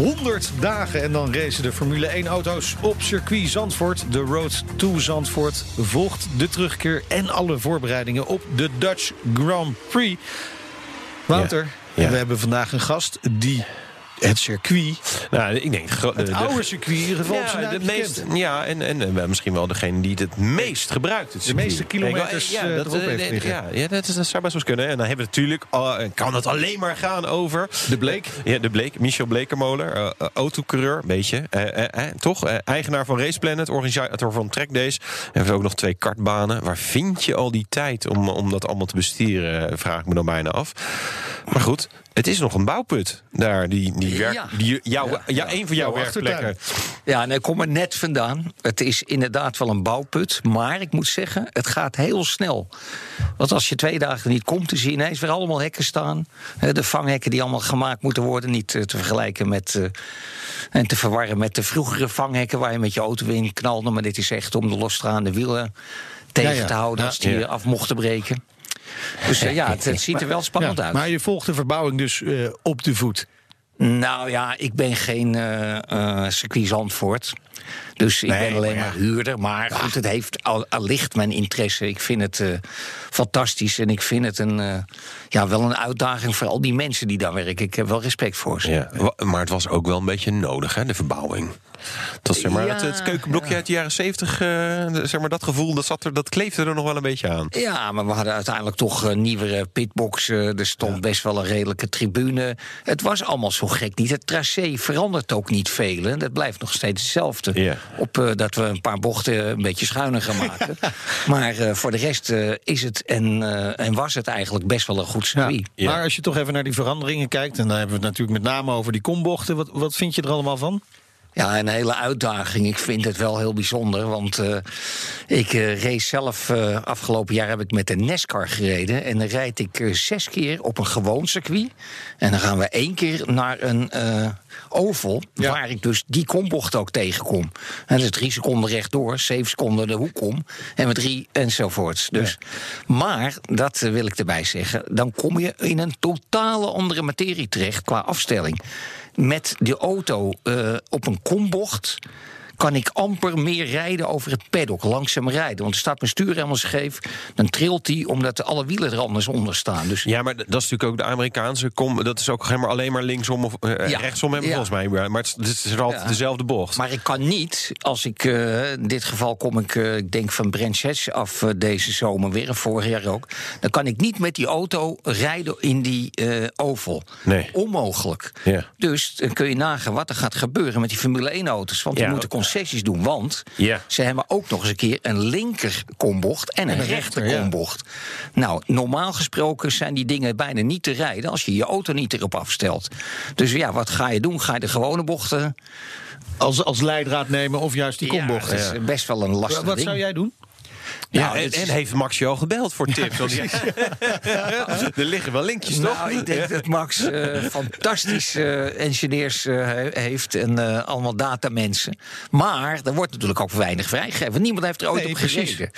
100 dagen en dan racen de Formule 1-auto's op circuit Zandvoort. De Road to Zandvoort volgt de terugkeer en alle voorbereidingen op de Dutch Grand Prix. Wouter, Ja. Ja. we hebben vandaag een gast die het circuit, Nou, ik denk... het de- oude circuit in ieder geval, op zijn Ja, de meest, ja en, en eh, misschien wel degene die het meest gebruikt. Het De meeste kilometers, ja, eh, dat, erop eh, heeft eh, liggen. ja, ja, dat, is- dat zou best wel kunnen. En dan hebben we natuurlijk, eh, kan het alleen maar gaan over... De Bleek. Ja, de Bleek, Michel Blekermolen, eh, eh, autocoureur, een beetje. eh, eh, eh, toch? Eh, eigenaar van Race Planet, organisator van Track Days. En heeft ook nog twee kartbanen. Waar vind je al die tijd om, om dat allemaal te bestieren? eh, Vraag ik me dan bijna af. Maar goed, het is nog een bouwput daar. Die, die werk, Ja. die, jou, ja, een van jouw werkplekken. Ja, en ik kom er net vandaan. Het is inderdaad wel een bouwput. Maar ik moet zeggen, het gaat heel snel. Want als je twee dagen niet komt, dan zie je ineens weer allemaal hekken staan. Hè, De vanghekken die allemaal gemaakt moeten worden. Niet eh, te vergelijken met. eh, en te verwarren met de vroegere vanghekken waar je met je auto in knalde. Maar dit is echt om de losstaande wielen tegen Ja, ja. te houden Ja. als die Ja. af mochten breken. Dus eh, ja, het, het ziet er wel spannend Ja, uit. maar je volgt de verbouwing dus eh, op de voet. Nou ja, ik ben geen eh eh circuit Zandvoort. Dus ik Nee, ben alleen maar huurder. Maar goed, het heeft al, allicht mijn interesse. Ik vind het eh, fantastisch en ik vind het een, eh, ja, wel een uitdaging voor al die mensen die daar werken. Ik heb wel respect voor ze. Ja, maar het was ook wel een beetje nodig, hè, de verbouwing. Dat, zeg maar, Ja, het, het keukenblokje uit de jaren zeventig, eh, zeg maar, dat gevoel, dat, zat er, dat kleefde er nog wel een beetje aan. Ja, maar we hadden uiteindelijk toch een nieuwere pitbox. eh, er stond best wel een redelijke tribune. Het was allemaal zo gek niet. Het tracé verandert ook niet veel. hè. Dat blijft nog steeds hetzelfde. Ja. Op eh, dat we een paar bochten een beetje schuiner gaan maken. maar eh, voor de rest eh, is het en, eh, en was het eigenlijk best wel een goed circuit. Ja. Maar als je toch even naar die veranderingen kijkt... en dan hebben we het natuurlijk met name over die kombochten... wat, wat vind je er allemaal van? Ja, een hele uitdaging. Ik vind het wel heel bijzonder. Want eh, ik eh, race zelf. eh, afgelopen jaar heb ik met de NASCAR gereden. En dan rijd ik zes keer op een gewoon circuit. En dan gaan we één keer naar een oval. Ja. Waar ik dus die kombocht ook tegenkom. En dat is drie seconden rechtdoor, zeven seconden de hoek om. En met drie enzovoorts. Dus, Maar, dat wil ik erbij zeggen. Dan kom je in een totale andere materie terecht qua afstelling met de auto eh, op een kombocht kan ik amper meer rijden over het paddock, langzaam rijden. Want er staat mijn stuur helemaal scheef. Dan trilt hij omdat alle wielen er anders onder staan. Dus Ja, maar dat is natuurlijk ook de Amerikaanse kom. Dat is ook helemaal alleen maar linksom of eh, Ja. rechtsom hebben Ja. volgens mij. Maar het, is- het is altijd Ja. dezelfde bocht. Maar ik kan niet, als ik, eh, in dit geval kom ik, eh, ik denk van Branches af deze zomer weer, en vorig jaar ook. Dan kan ik niet met die auto rijden in die oval. Nee. Onmogelijk. Ja. Dus dan kun je nagaan wat er gaat gebeuren met die Formule 1-auto's. Want die moeten concessies doen. Want Ja. ze hebben ook nog eens een keer een linker kombocht en een, een rechter rechter, ja. kombocht. Nou, normaal gesproken zijn die dingen bijna niet te rijden als je je auto niet erop afstelt. Dus ja, wat ga je doen? Ga je de gewone bochten Als, als leidraad nemen of juist die kombochten? Ja, dat is best wel een lastig Wat ding. zou jij doen? Ja, Nou, en, dit is- en heeft Max al gebeld voor tips? Die- er liggen wel linkjes, toch? Nou, ik denk dat Max eh, fantastische engineers eh, he- heeft en eh, allemaal datamensen. Maar er wordt natuurlijk ook weinig vrijgegeven. want Niemand heeft er ooit Nee, op gereden.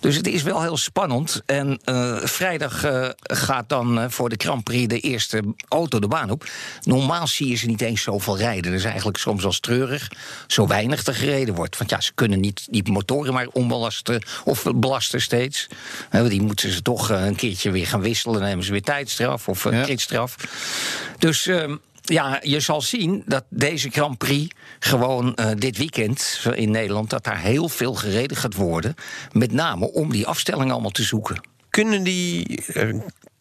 Dus het is wel heel spannend. En vrijdag gaat dan voor de Grand Prix de eerste auto de baan op. Normaal zie je ze niet eens zoveel rijden. Dat is eigenlijk soms wel treurig. Zo weinig er gereden wordt. Want ja, ze kunnen niet die motoren maar onbelasten of belasten steeds. Eh, die moeten ze toch eh, een keertje weer gaan wisselen. Dan nemen ze weer tijdstraf of Ja. kritstraf. Dus ehm, ja, je zal zien dat deze Grand Prix gewoon eh, dit weekend in Nederland... dat daar heel veel gereden gaat worden. Met name om die afstelling allemaal te zoeken. Kunnen die eh,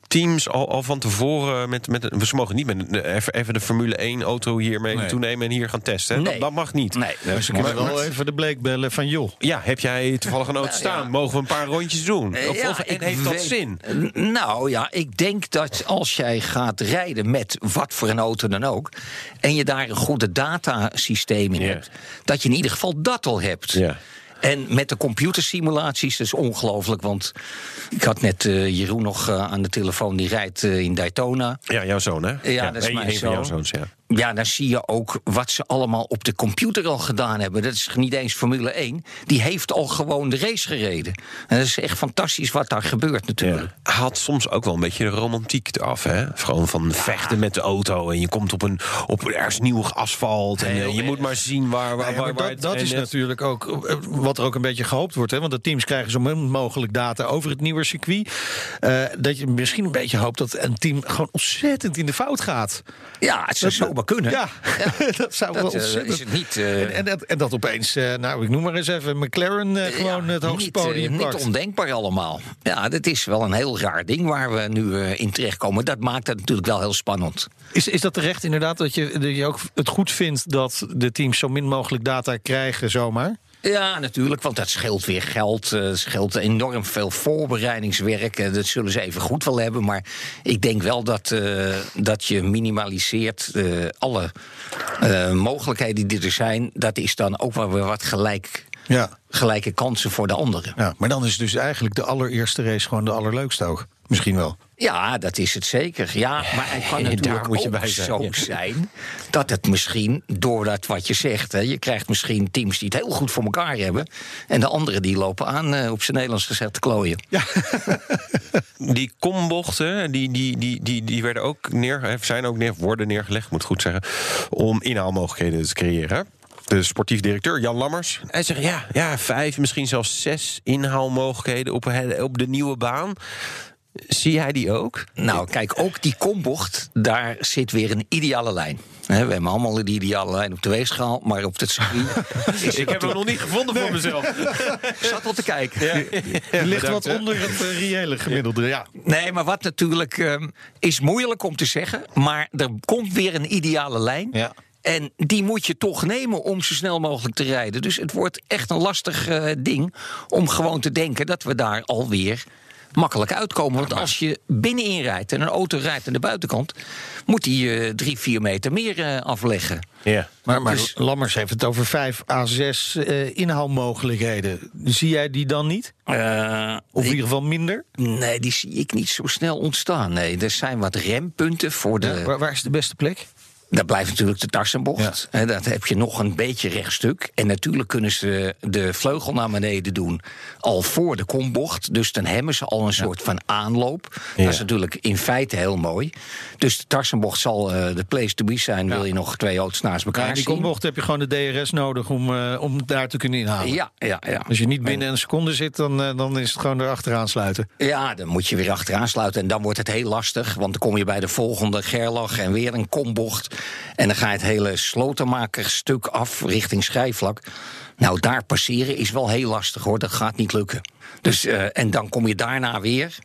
teams al, al van tevoren met, met een- ze mogen niet met een- even, even de Formule 1 auto hiermee Nee. toenemen en hier gaan testen. Nee. Dat, dat mag niet. Nee, Maar ze kunnen wel even de bleek bellen van joh. Ja, heb jij toevallig een auto staan? Mogen we een paar rondjes doen? Eh, Of, ja, of- en ik heeft dat zin? Nou ja, ik denk dat als jij gaat rijden met wat voor een auto dan ook. en je daar een goede datasysteem in hebt. dat je in ieder geval dat al hebt. Ja. En met de computersimulaties, dat is ongelooflijk. Want ik had net eh, Jeroen nog eh, aan de telefoon, die rijdt eh, in Daytona. Ja, jouw zoon, hè? Ja, dat is mijn jouw zoon. zoons, ja. Ja, dan zie je ook wat ze allemaal op de computer al gedaan hebben. Dat is niet eens Formule 1. Die heeft al gewoon de race gereden. En dat is echt fantastisch wat daar gebeurt natuurlijk. Haalt soms ook wel een beetje de romantiek eraf, hè? Gewoon van vechten met de auto en je komt op een op ergens nieuw asfalt en eh, je moet maar zien waar, waar, ja, waar, dat, dat is natuurlijk ook eh, wat er ook een beetje gehoopt wordt. Hè? Want de teams krijgen zo min mogelijk data over het nieuwe circuit. Eh, dat je misschien een beetje hoopt dat een team gewoon ontzettend in de fout gaat. Ja, het zou zomaar kunnen. Ja, dat zou wel Dat eh, ontzettend... is het niet. eh, en, en, dat, en dat opeens, eh, nou ik noem maar eens even, McLaren gewoon ja, het hoogste niet, podium Niet pakt. ondenkbaar allemaal. Ja, dat is wel een heel raar ding waar we nu in terechtkomen. Dat maakt het natuurlijk wel heel spannend. Is, is dat terecht inderdaad dat je, dat je ook het goed vindt dat de teams zo min mogelijk data krijgen zomaar? Ja, natuurlijk, want dat scheelt weer geld. eh, Het scheelt enorm veel voorbereidingswerk. eh, Dat zullen ze even goed wel hebben. Maar ik denk wel dat, eh, dat je minimaliseert alle mogelijkheden die er zijn. Dat is dan ook wel weer wat gelijk, Ja. gelijke kansen voor de anderen. ja. Maar dan is dus eigenlijk de allereerste race gewoon de allerleukste ook. Misschien wel. Ja, dat is het zeker. Ja, maar het kan Daar natuurlijk moet je ook bij zijn, zo ja. zijn dat het misschien, doordat wat je zegt, hè, je krijgt misschien teams die het heel goed voor elkaar hebben, en de anderen die lopen aan, eh, op zijn Nederlands gezegd, te klooien. Die kombochten, die, die, die, die, die werden ook neer, hè, zijn ook neer, worden neergelegd, moet ik goed zeggen, om inhaalmogelijkheden te creëren. De sportief directeur Jan Lammers. Hij zegt ja, ja, vijf, misschien zelfs zes inhaalmogelijkheden op, op de nieuwe baan. Zie jij die ook? Nou, kijk, ook die kombocht, daar zit weer een ideale lijn. Hè, we hebben allemaal die ideale lijn op de weegschaal, maar op het circuit is Ik heb hem nog niet gevonden voor mezelf. Ik zat al te kijken. Het ligt wat onder het eh, reële gemiddelde. Ja. Nee, maar wat natuurlijk ehm, is moeilijk om te zeggen. Maar er komt weer een ideale lijn. Ja. En die moet je toch nemen om zo snel mogelijk te rijden. Dus het wordt echt een lastig eh, ding om gewoon te denken dat we daar alweer makkelijk uitkomen. Want als je binnenin rijdt en een auto rijdt aan de buitenkant, moet die eh, drie, vier meter meer eh, afleggen. Ja. Maar, maar Dus- Lammers heeft het over vijf à zes eh, inhaalmogelijkheden. Zie jij die dan niet? Eh, Of in ieder geval minder? nee, die zie ik niet zo snel ontstaan. Nee, er zijn wat rempunten voor de. Waar, waar is de beste plek? Dat blijft natuurlijk de tarsenbocht. Dat heb je nog een beetje rechtstuk. En natuurlijk kunnen ze de vleugel naar beneden doen al voor de kombocht. Dus dan hebben ze al een soort van aanloop. Dat is natuurlijk in feite heel mooi. Dus de tarsenbocht zal eh, de place to be zijn. Wil je nog twee auto's naast elkaar Ja, die zien? kombocht heb je gewoon de DRS nodig om, eh, om daar te kunnen inhalen. Ja, ja, ja. Als je niet binnen een seconde zit, dan, eh, dan is het gewoon erachteraan sluiten. Ja, dan moet je weer achteraan sluiten. En dan wordt het heel lastig. Want dan kom je bij de volgende gerlach en weer een kombocht. En dan ga je het hele slotenmakerstuk af richting schijfvlak. Nou, daar passeren is wel heel lastig hoor. Dat gaat niet lukken. Dus, eh, en dan kom je daarna weer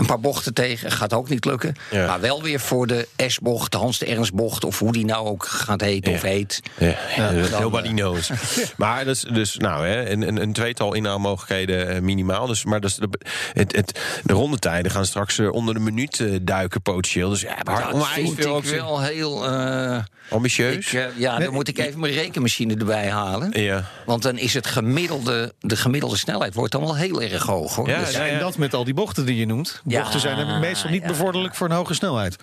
een paar bochten tegen. Gaat ook niet lukken. Ja. Maar wel weer voor de S-bocht, de Hans de Ernst-bocht... of hoe die nou ook gaat heten of Ja. heet. Ja, dan, nobody knows. maar dat is dus, nou, hè, een, een, een tweetal inhaalmogelijkheden eh, minimaal. Dus, maar dat is de, het, het, de rondetijden gaan straks eh, onder de minuut duiken potentieel. Dus ja, maar Dat vind veel ik wel heel... eh, ambitieus. ik, ja, dan moet ik even mijn rekenmachine erbij halen. ja. Want dan is het gemiddelde, de gemiddelde snelheid wordt dan wel heel erg hoog hoor. Ja, Dus- Ja, en dat met al die bochten die je noemt. Ja, Bochten zijn meestal niet ja. bevorderlijk voor een hoge snelheid.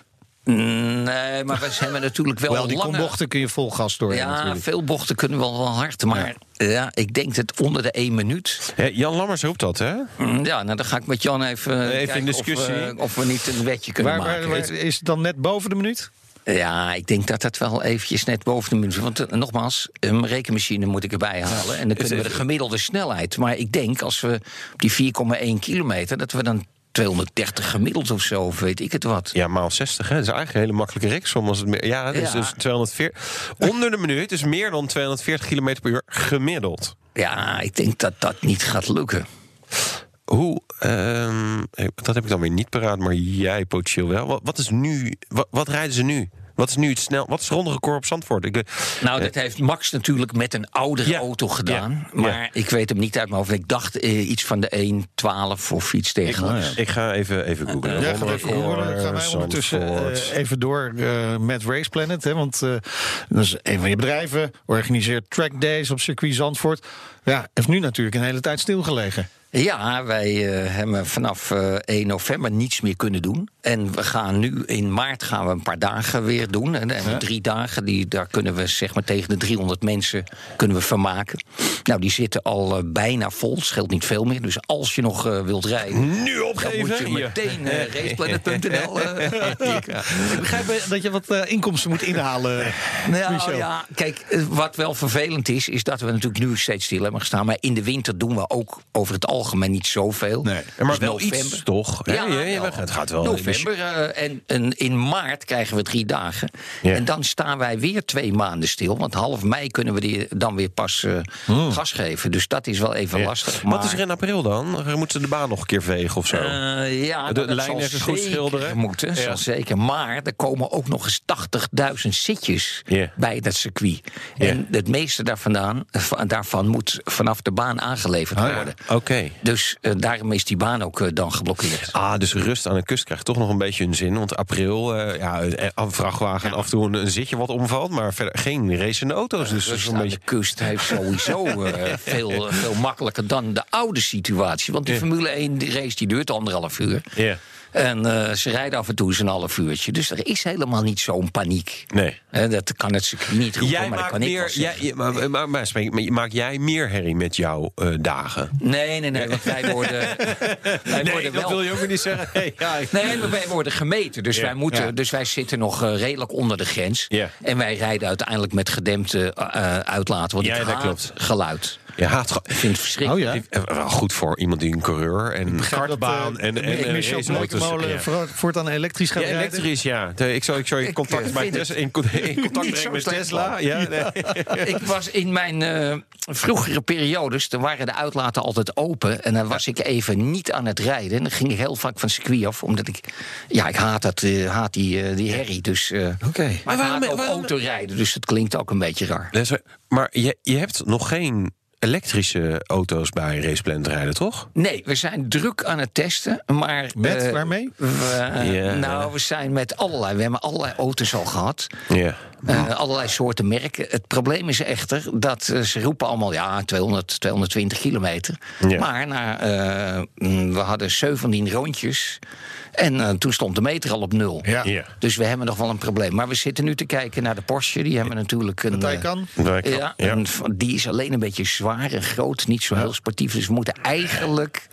nee, maar we hebben natuurlijk wel Wel, die lange... kombochten kun je vol gas door. Ja, natuurlijk. veel bochten kunnen wel wel hard. Maar ja. ik denk dat onder de 1 minuut. Hè, Jan Lammers roept dat, hè? Mm, Ja, nou dan ga ik met Jan even, Even kijken in discussie. Of, we- of we niet een wetje kunnen Waar, maken. waar- is het dan net boven de minuut? Ja, ik denk dat dat wel eventjes net boven de minuut is. Want eh, nogmaals, een rekenmachine moet ik erbij halen. En dan kunnen we de gemiddelde snelheid. Maar ik denk als we op die 4,1 kilometer... dat we dan 230 gemiddeld of zo, of weet ik het wat. Ja, maal 60, hè? Dat is eigenlijk een hele makkelijke reksom. Als het meer, ja, dus, Ja. dus 240. Onder de minuut is meer dan 240 km per uur gemiddeld. Ja, ik denk dat dat niet gaat lukken. Hoe, ehm, dat heb ik dan weer niet paraat, maar jij potentieel wel. Wat, wat is nu, wat, wat rijden ze nu? Wat is nu het snel? Wat is het ronde record op Zandvoort? Ik, eh, Nou, dat heeft Max natuurlijk met een oudere Ja, auto gedaan. ja, Maar ja. ik weet hem niet uit mijn hoofd. Ik dacht eh, iets van de 1.12 of iets dergelijks. ik ga even, even googlen. Ja, gaan wij ondertussen Zandvoort. eh, even door eh, met Race Planet. Hè, want eh, dat is een van je bedrijven. Organiseert track days op circuit Zandvoort. Ja, heeft nu natuurlijk een hele tijd stilgelegen. Ja, wij eh, hebben vanaf eh, 1 november niets meer kunnen doen. En we gaan nu in maart gaan we een paar dagen weer doen. En, en drie dagen, die, daar kunnen we zeg maar tegen de 300 mensen kunnen we vermaken. Nou, die zitten al eh, bijna vol, scheelt niet veel meer. Dus als je nog eh, wilt rijden, Nu dan opgeven. moet je meteen raceplanet.nl eh. Ik begrijp eh, dat je wat eh, inkomsten moet inhalen. Nou Michel. ja, kijk, eh, wat wel vervelend is, is dat we natuurlijk nu steeds stil hebben gestaan. Maar in de winter doen we ook over het algemeen niet zoveel. Nee. Maar Dus wel iets, toch? Ja, ja, het gaat wel. November eh, en, en in maart krijgen we drie dagen. En dan staan wij weer twee maanden stil. Want half mei kunnen we die dan weer pas eh, gas geven. Dus dat is wel even lastig. Maar, Wat is er in april dan? Moeten ze de baan nog een keer vegen of zo? Eh, ja, De dat lijn even goed schilderen? Moeten, zal zeker. Maar er komen ook nog eens 80.000 zitjes bij dat circuit. En het meeste daarvandaan, daarvan moet vanaf de baan aangeleverd Ah, ja. worden. Dus eh, daarom is die baan ook eh, dan geblokkeerd. Ah, dus rust aan de kust krijgt toch nog een beetje een zin. Want april, eh, ja, een vrachtwagen af en toe een, een zitje wat omvalt. Maar verder geen racende auto's. Dus Rust een aan beetje... de kust heeft sowieso veel, veel makkelijker dan de oude situatie. Want die Ja. Formule 1 die race die duurt anderhalf uur. Ja. En eh, ze rijden af en toe eens een half uurtje. Dus er is helemaal niet zo'n paniek. Nee. Dat kan het circuit niet roepen, Jij maar dat kan ik meer, jij, maar, maar, maar, spreek- maar maak jij meer herrie met jouw eh, dagen? Nee, nee, nee, want wij worden, wij worden wel... je ook weer niet zeggen. Hey, ja, ik- Nee, maar wij worden gemeten. Dus, wij, moeten, ja. dus wij zitten nog eh, redelijk onder de grens. En wij rijden uiteindelijk met gedempte uitlaten. Want Ja, ik dat klopt. geluid. Je haat Ik vind het verschrikkelijk. Oh ja? Eh, wel goed voor iemand die een coureur en een kartbaan en, en, en Michel raceauto's- Blekemolen ja. voor- voortaan elektrisch gaat Ja, rijden. elektrisch, ja. Ik zou, ik zou in Ik, contact, eh, bij Tesla, in, co- in contact brengen met Tesla. Ja, nee. Ik was in mijn eh, vroegere periodes, dan waren de uitlaten altijd open. En dan was ik even niet aan het rijden. En dan ging ik heel vaak van circuit af. Omdat ik, ja, ik haat, dat, eh, haat die, eh, die herrie. Dus, eh, Oké. Maar ik waarom- haat ook waarom- autorijden, dus het klinkt ook een beetje raar. Dat Maar je, je hebt nog geen elektrische auto's bij Raceplan rijden, toch? Nee, we zijn druk aan het testen, maar... Met? eh, Waarmee? we-. Nou, we zijn met allerlei... We hebben allerlei auto's al gehad. Ja. Eh, allerlei soorten merken. Het probleem is echter dat eh, ze roepen allemaal... ja, 200, 220 kilometer. Maar na, mm, we hadden 17 rondjes... en eh, toen stond de meter al op nul. Ja. Ja. Dus we hebben nog wel een probleem. Maar we zitten nu te kijken naar de Porsche. Die hebben natuurlijk een... De eh, Taycan. Kan- ja, ja. die is alleen een beetje zwaar en groot, niet zo heel sportief. Dus we moeten eigenlijk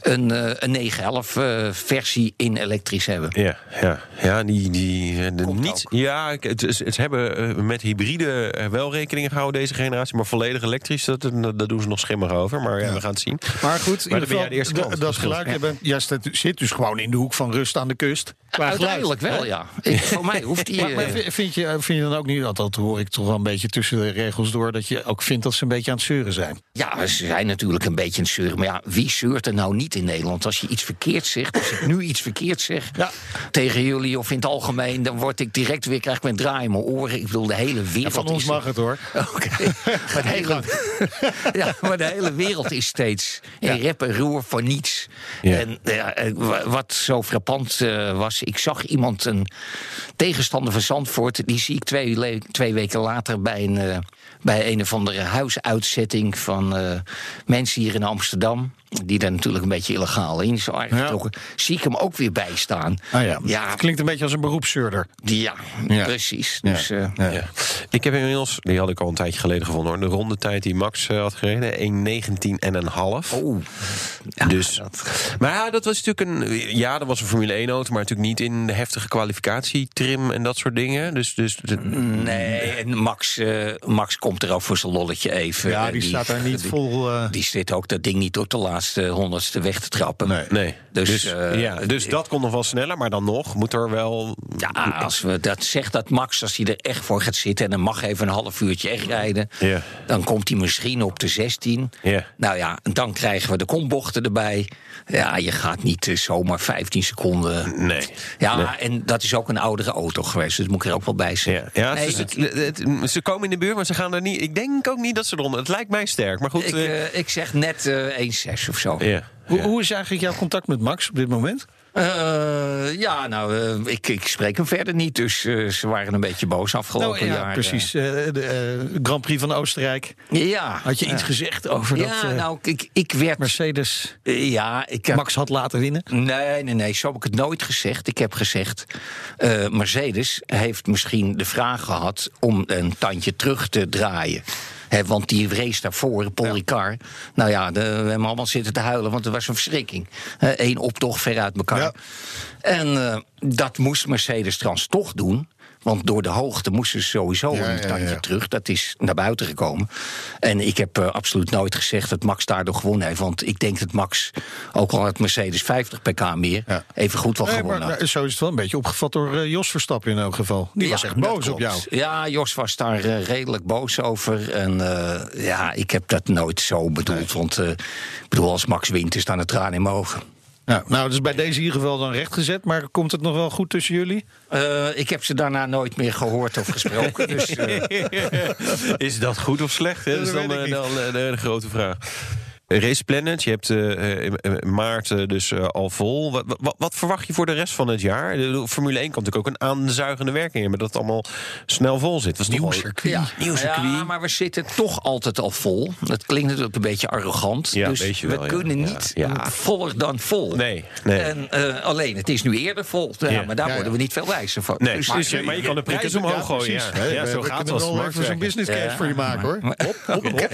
een, eh, een 911 eh, versie in elektrisch hebben. Ja, ja, ja, die, die eh, de, niet. ook. Ja, het, is- het hebben met hybride wel rekening gehouden deze generatie, maar volledig elektrisch, dat, dat, doen ze nog schimmig over. Maar ja, we gaan het zien. Maar goed, in ieder geval, jij de eerste dat- klant. dat geluid, Ja. je bent, jij zit, zit dus gewoon in de hoek van rust aan de kust. Uiteindelijk geluid, wel, ja. Ik, voor mij hoeft die... Maar, vind, je, vind je dan ook niet, dat, dat hoor ik toch wel een beetje tussen de regels door, dat je ook vindt dat ze een beetje aan het zeuren zijn? Ja, ze zijn natuurlijk een beetje aan het zeuren. Maar ja, wie zeurt er nou niet in Nederland? Als je iets verkeerd zegt, als ik nu iets verkeerd zeg Ja. tegen jullie of in het algemeen, dan word ik direct weer, krijg ik een draai in mijn oren. Ik bedoel, de hele wereld. Van ons is- mag het hoor. Oké. Maar, de hele, ja, maar de hele wereld is steeds in rep en roer voor niets. Ja. En ja, eh, wa- wat zo frappant eh, was, ik zag iemand, een tegenstander van Zandvoort, die zie ik twee, twee weken later bij een, eh, bij een of andere huisuitzetting van eh, mensen hier in Amsterdam. Die daar natuurlijk een beetje illegaal in zijn aangetrokken. Zie ik hem ook weer bij staan. Ah ja, ja, Het klinkt een beetje als een beroepszeurder. ja, Ja. precies. Ja. Dus, eh, Ja. Ja. Ik heb inmiddels, die had ik al een tijdje geleden gevonden hoor, de rondetijd die Max eh, had gereden, 1.19 en een half. Oeh. dus, maar ja, dat was natuurlijk een. Ja, dat was een Formule 1 auto, maar natuurlijk niet in de heftige kwalificatietrim en dat soort dingen. Dus, dus de- Nee, en Max, eh, Max Max komt er ook voor zijn lolletje even. Ja, En die staat daar niet die- vol... eh, Die zit ook dat ding niet tot de laatste honderdste weg te trappen. Nee. Nee. Dus, Dus, eh, ja, dus dat kon nog wel sneller, maar dan nog moet er wel. Ja, als we dat zegt dat Max, als hij er echt voor gaat zitten en dan mag even een half uurtje echt rijden, Ja. dan komt hij misschien op de 16. Ja. Nou ja, dan krijgen we de kombochten erbij. Ja, je gaat niet eh, zomaar 15 seconden. Nee. Ja, Nee. en dat is ook een oudere auto geweest, dus dat moet ik er ook wel bij Ja, zeggen. ja Nee, dus het, het- ze komen in de buurt, maar ze gaan er niet. Ik denk ook niet dat ze eronder. Het lijkt mij sterk, maar goed. ik, eh, eh, ik zeg net eh 1,6 of zo. ja. hoe, hoe is eigenlijk jouw contact met Max op dit moment? Eh, ja, nou, eh, ik, ik spreek hem verder niet, dus eh, ze waren een beetje boos afgelopen Nou, ja, jaar. precies. de Grand Prix van Oostenrijk. Ja. Had je iets ja. gezegd over Ja, dat eh, nou, ik, ik werd... Mercedes ja, ik. Max had laten winnen? Nee, nee, nee, zo heb ik het nooit gezegd. Ik heb gezegd, Mercedes heeft misschien de vraag gehad... om een tandje terug te draaien. Want die race daarvoor, Paul Ricard... nou ja, de, we hebben allemaal zitten te huilen, want het was een verschrikking. Eén optocht ver uit elkaar. Ja. En eh, dat moest Mercedes trouwens toch doen... Want door de hoogte moesten ze sowieso Ja, een tandje ja. terug. Dat is naar buiten gekomen. En ik heb eh, absoluut nooit gezegd dat Max daardoor gewonnen heeft. Want ik denk dat Max, ook al had Mercedes 50 pk meer... Even goed wel Nee, maar gewonnen had. nou, zo is het wel een beetje opgevat door eh, Jos Verstappen in elk geval. Die was echt boos op jou. Ja, Jos was daar eh, redelijk boos over. En eh, ja, ik heb dat nooit zo bedoeld. Want eh, ik bedoel, als Max wint, is dan het traan in mijn ogen. Ja, nou, dus bij deze in ieder geval dan rechtgezet. Maar komt het nog wel goed tussen jullie? Eh, ik heb ze daarna nooit meer gehoord of gesproken. dus eh, Is dat goed of slecht? Hè? Dat is dan, eh, dan eh, de, de grote vraag. Race Planet, je hebt eh, in in maart eh, dus eh, al vol. Wat, wat, wat verwacht je voor de rest van het jaar? De Formule 1 kan natuurlijk ook een aanzuigende werking hebben... dat het allemaal snel vol zit. Was Nieuw circuit. ja, Nieuw circuit. ja, maar we zitten toch altijd al vol. Dat klinkt natuurlijk een beetje arrogant. Ja, dus we kunnen niet ja. voller dan vol. Nee, nee. En eh, alleen, het is nu eerder vol. Ja, Ja. maar daar Ja, worden we niet veel wijzer van. Nee, Dus- dus, maar, je kan de Ja, omhoog gooien. Ja, we- zo we gaat het kunnen als wel even zo'n business case Ja, voor je maken, hoor. Oké,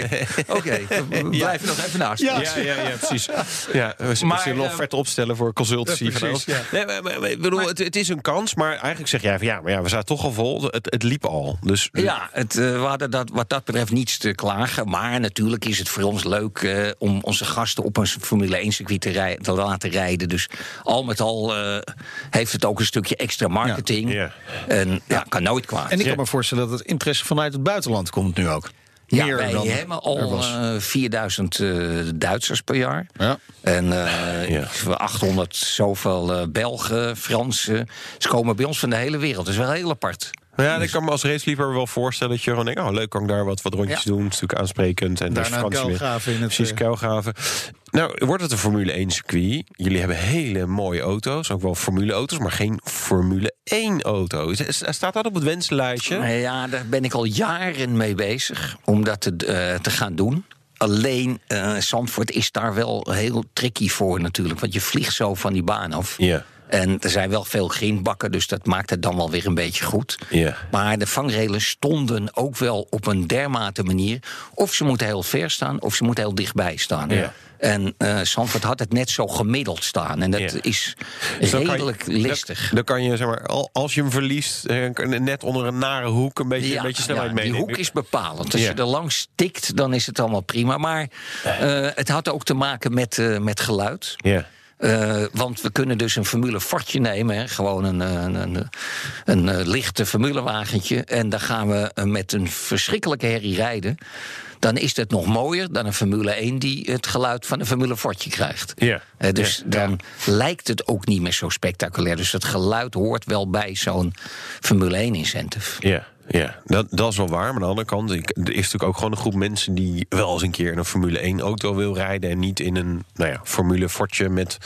oké, we blijven nog even naast. Ja. Ja, ja, ja, precies. Ja, we Maar, maar, een eh, offert opstellen voor consultancy. Ja, van precies, alles. ja. Nee, maar, maar- maar ik bedoel, het, het is een kans, maar eigenlijk zeg jij van ja, maar ja, we zaten toch al vol. Het, het liep al. Dus Ja, het, eh, we hadden dat, wat dat betreft niets te klagen. Maar natuurlijk is het voor ons leuk eh, om onze gasten op een Formule 1 circuit te, rij- te laten rijden. Dus al met al eh, heeft het ook een stukje extra marketing. Ja. En ja, kan nooit kwaad. En ik kan me voorstellen dat het interesse vanuit het buitenland komt nu ook. Ja, Meer wij dan hebben al was. eh, 4000 eh, Duitsers per jaar. Ja. En eh, Ja. 800 zoveel Belgen, Fransen. Ze komen bij ons van de hele wereld. Dat is wel heel apart. Nou ja, ik kan me als raceliefhebber wel voorstellen dat je gewoon denkt... oh, leuk, kan ik daar wat, wat rondjes Ja. doen. Het is natuurlijk aansprekend. En Daarna dus kuilgraven in het, Precies, eh, kuilgraven. Nou, wordt het een Formule 1 circuit? Jullie hebben hele mooie auto's. Ook wel Formule auto's, maar geen Formule 1 auto. Staat dat op het wensenlijstje? Nou Ja, daar ben ik al jaren mee bezig om dat te, eh, te gaan doen. Alleen eh Zandvoort is daar wel heel tricky voor natuurlijk. Want je vliegt zo van die baan af. Ja. En er zijn wel veel grindbakken, dus dat maakt het dan wel weer een beetje goed. Ja. Maar de vangrelen stonden ook wel op een dermate manier. Of ze moeten heel ver staan, of ze moeten heel dichtbij staan. Ja. En eh Zandvoort had het net zo gemiddeld staan. En dat Ja. is Dus kan je- redelijk listig. Dan, kan je, zeg maar, al- als je hem verliest, eh, net onder een nare hoek een beetje, een beetje snelheid ja, mee. Die hoek is bepalend. Als Ja. je er langs tikt, dan is het allemaal prima. Maar eh, het had ook te maken met, met geluid. Ja. Eh, want we kunnen dus een Formule Fortje nemen. Hè, gewoon een, een, een, een, eh, lichte formulewagentje. En dan gaan we eh, met een verschrikkelijke herrie rijden. Dan is het nog mooier dan een Formule 1 die het geluid van een Formule Fortje krijgt. Ja. Eh, dus Ja. dan lijkt het ook niet meer zo spectaculair. Dus het geluid hoort wel bij zo'n Formule 1 incentive. Ja, ja. Dat, dat is wel waar. Maar aan de andere kant, ik, er is natuurlijk ook gewoon een groep mensen die wel eens een keer in een Formule 1 auto wil rijden. En niet in een nou ja, Formule Fortje met,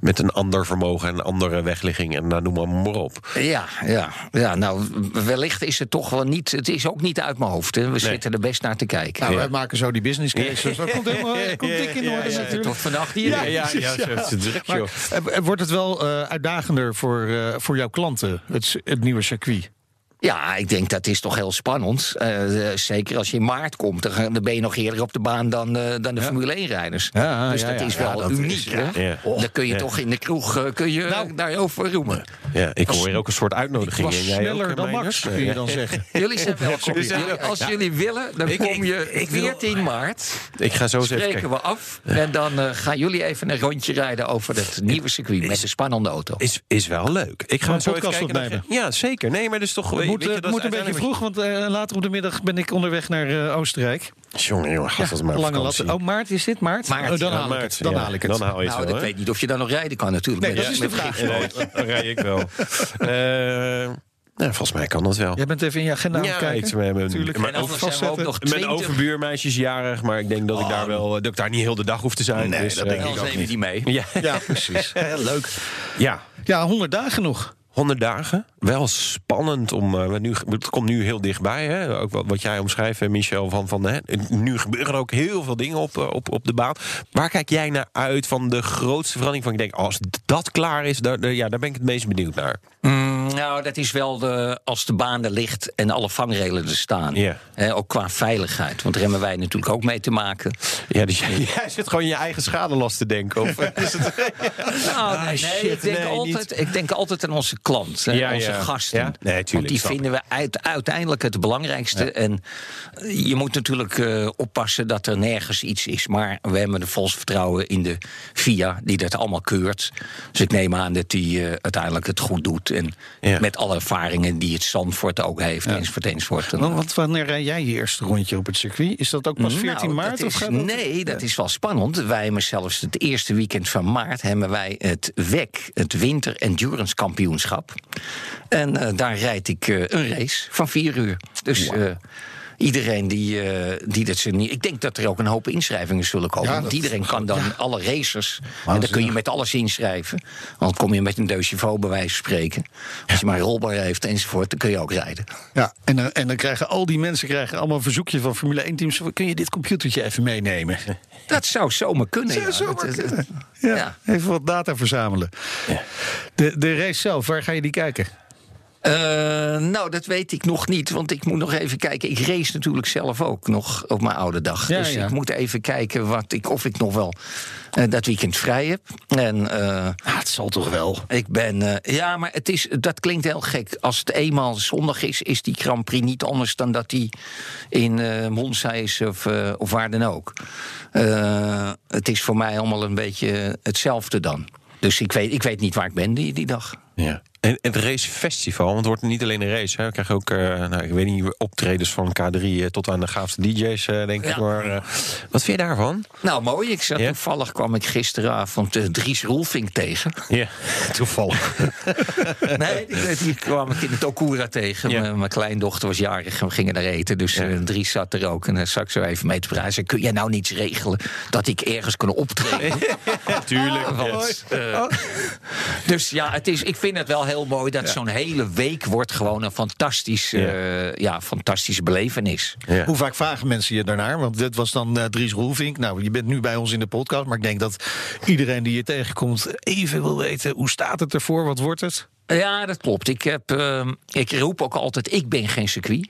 met een ander vermogen en een andere wegligging. En nou, noem maar, maar op. Ja, ja, ja, nou, wellicht is het toch wel niet. Het is ook niet uit mijn hoofd. Hè. We zitten er best naar te kijken. Nou, Ja. wij maken zo die business case. Dus dat komt helemaal dat komt dik in orde Ja. Tot vannacht hier. Ja, ja, ja, Maar, eh, eh, wordt het wel eh, uitdagender voor, eh, voor jouw klanten, het, het nieuwe circuit? Ja, ik denk dat is toch heel spannend. Eh, eh, zeker als je in maart komt, dan, ben je nog eerder op de baan dan, eh, dan de Formule 1-rijders. Ja, dus dat is wel uniek. is- hè? ja. Dan kun je toch in de kroeg eh, kun je Nou. daarover roemen. Ja, ik hoor hier ook een soort uitnodiging. jij sneller eh, dan? Max, kun je dan zeggen. Jullie zijn welkom. Als ja. jullie willen, dan Ik- kom je ik wil- 14 maart. Ik ga zo eens even Spreken kijken. we af. En dan eh, gaan jullie even een rondje rijden over het nieuwe circuit met een spannende auto. Is, is wel leuk. Ik ga een zo podcast kijken. opnemen. Ja, zeker. Nee, maar dus toch... Het moet, je, dat het moet is een beetje vroeg, want eh, later op de middag ben ik onderweg naar eh, Oostenrijk. Jongen, jongen, gast, dat is maar lange vakantie. lat. Oh, maart is dit maart? Maart, Oh, dan ja, haal ik het. Dan ja. haal ik het. Dan haal je het Nou, wel, ik weet niet of je dan nog rijden kan natuurlijk. Nee, met- dat is met de vraag. dan rij ik wel. Eh, nou, volgens mij kan dat wel. Jij bent even in je agenda het Ja, kijken. ik, mijn, mijn, Natuurlijk. mijn, Over mijn 20. overbuurmeisje is jarig, maar ik denk dat ik daar wel dat ik daar niet heel de dag hoef te zijn. Nee, dus, dat eh, denk ik ook nemen die mee. Ja, Ja, precies. Leuk. ja, Ja, 100 dagen nog. 100 dagen. Wel spannend om. eh, nu, het komt nu heel dichtbij. Hè? Ook wat, wat jij omschrijft, Michel. Van, van, hè? Nu gebeuren ook heel veel dingen op, eh, op, op de baan. Waar kijk jij naar uit van de grootste verandering? Van ik denk, als dat klaar is, daar, daar- ja, daar ben ik het meest benieuwd naar. Mm, nou, dat is wel de, als de baan er ligt en alle vangrelen er staan. Ja. Ook qua veiligheid. Want daar hebben wij natuurlijk ook mee te maken. Ja, dus jij, jij zit gewoon je eigen schadelast te denken. Of is het, Nou, Ah, nee, shit, ik, denk nee, altijd, ik denk altijd aan onze klant, hè, Ja, onze ja. gasten. Ja? Nee, tuurlijk, Want die vinden we uit, uiteindelijk het belangrijkste. En eh, je moet natuurlijk eh, oppassen dat er nergens iets is. Maar we hebben er volgens vertrouwen in de FIA, die dat allemaal keurt. Dus ik neem aan dat die eh, uiteindelijk het goed doet. En Ja. met alle ervaringen die het Zandvoort ook heeft, enzovoort, enzovoort. En- Want, want wanneer rij jij je eerste rondje op het circuit? Is dat ook pas 14 nou, maart? of gaat dat- nee, dat is wel spannend. Wij hebben zelfs het eerste weekend van maart hebben wij het WEC, het Winter Endurance Kampioenschap. En eh, daar rijd ik eh, een race van vier uur. Dus iedereen die, eh die dat ze niet. Ik denk dat er ook een hoop inschrijvingen zullen komen. Ja, want iedereen kan dan alle racers. En dan kun je met alles inschrijven. Want kom je met een chevaux bij wijze van spreken. Als je maar een rolbar heeft enzovoort, dan kun je ook rijden. Ja, en, dan- en dan krijgen al die mensen krijgen allemaal een verzoekje van Formule 1-teams. Kun je dit computertje even meenemen? Dat zou zomaar kunnen. Zou ja. zomaar Dat- kunnen. Ja. even wat data verzamelen. De, de race zelf, waar ga je die kijken? Eh, nou, dat weet ik nog niet, want ik moet nog even kijken. Ik race natuurlijk zelf ook nog op mijn oude dag. Ja, dus ja. ik moet even kijken wat ik, of ik nog wel eh, dat weekend vrij heb. En eh, Ah, het zal toch wel. ik ben. ja, maar het is, dat klinkt heel gek. Als het eenmaal zondag is, is die Grand Prix niet anders dan dat die in Monza is of, of waar dan ook. Het is voor mij allemaal een beetje hetzelfde dan. Dus ik weet, ik weet niet waar ik ben die, die dag. Ja. En het racefestival, want het wordt niet alleen een race. Hè. We krijgen ook, eh, nou, ik weet niet, optredens van K3 eh, tot aan de gaafste DJ's, eh, denk ik. Ja. Maar, eh, wat vind je daarvan? Nou, mooi. Ik zat toevallig kwam ik gisteravond Dries Roelvink tegen. Ja, toevallig. nee, die, die kwam ik in het Okura tegen. Mijn, kleindochter was jarig en we gingen daar eten. Dus Dries zat er ook. En daar zat ik zo even mee te praten. Kun jij nou niets regelen dat ik ergens kan optreden? Tuurlijk. Want, eh, dus ja, het is, ik vind het wel heel mooi dat zo'n hele week wordt gewoon een fantastisch, eh, ja, fantastische belevenis. Ja. Hoe vaak vragen mensen je daarnaar? Want dit was dan eh, Dries Roelvink. Nou, je bent nu bij ons in de podcast. Maar ik denk dat iedereen die je tegenkomt even wil weten... hoe staat het ervoor? Wat wordt het? Ja, dat klopt. Ik, heb, ehm, ik roep ook altijd, ik ben geen circuit.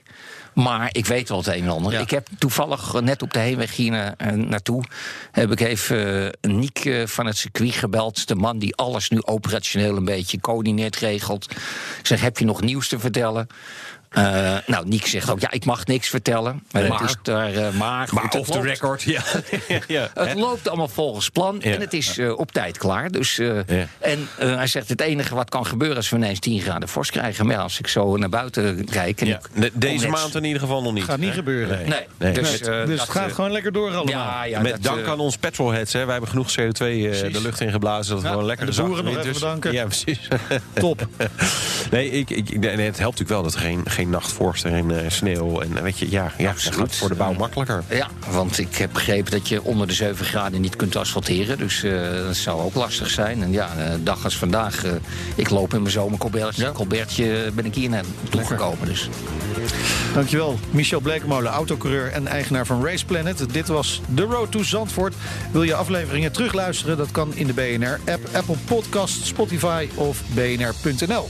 Maar ik weet wel het een en ander. Ja. Ik heb toevallig net op de heenweg hier na- eh, naartoe... heb ik even eh, Niek eh, van het circuit gebeld. De man die alles nu operationeel een beetje coördineert, regelt. Ik zeg, heb je nog nieuws te vertellen? Eh, nou, Niek zegt ook, ja, ik mag niks vertellen. Maar, het is daar, eh, maar, off the loopt- record, ja. ja. het loopt allemaal volgens plan Ja. en het is eh, op tijd klaar. Dus, eh, Ja. En hij zegt: het enige wat kan gebeuren is we ineens 10 graden vorst krijgen. Maar als ik zo naar buiten kijk. En Ja. ik deze net- maand in ieder geval nog niet. Gaat niet hè? gebeuren. Nee. Nee, Nee. dus, Dus, dat, het gaat gewoon lekker door allemaal. Ja, ja, Met dat, dank aan ons petrolheads. Hè. Wij hebben genoeg CO2 eh, de lucht ingeblazen. Dat we Ja, gewoon lekker de boeren nog even winters- bedanken. Ja, precies. Top. nee, ik, ik, ik- nee, het helpt natuurlijk wel dat er geen, geen nachtvorst en eh, sneeuw. En eh, weet je, ja, ja Absoluut. gaat voor de bouw makkelijker. Ja, want ik heb begrepen dat je onder de 7 graden niet kunt asfalteren. Dus eh, dat zou ook lastig zijn. En ja, een dag als vandaag, ik loop in mijn zomercolbertje. Colbertje ben ik hier naartoe gekomen. Dus. Dankjewel, Michel Blekemolen, autocoureur en eigenaar van Race Planet. Dit was The Road to Zandvoort. Wil je afleveringen terugluisteren? Dat kan in de BNR-app, Apple Podcast, Spotify of bnr.nl.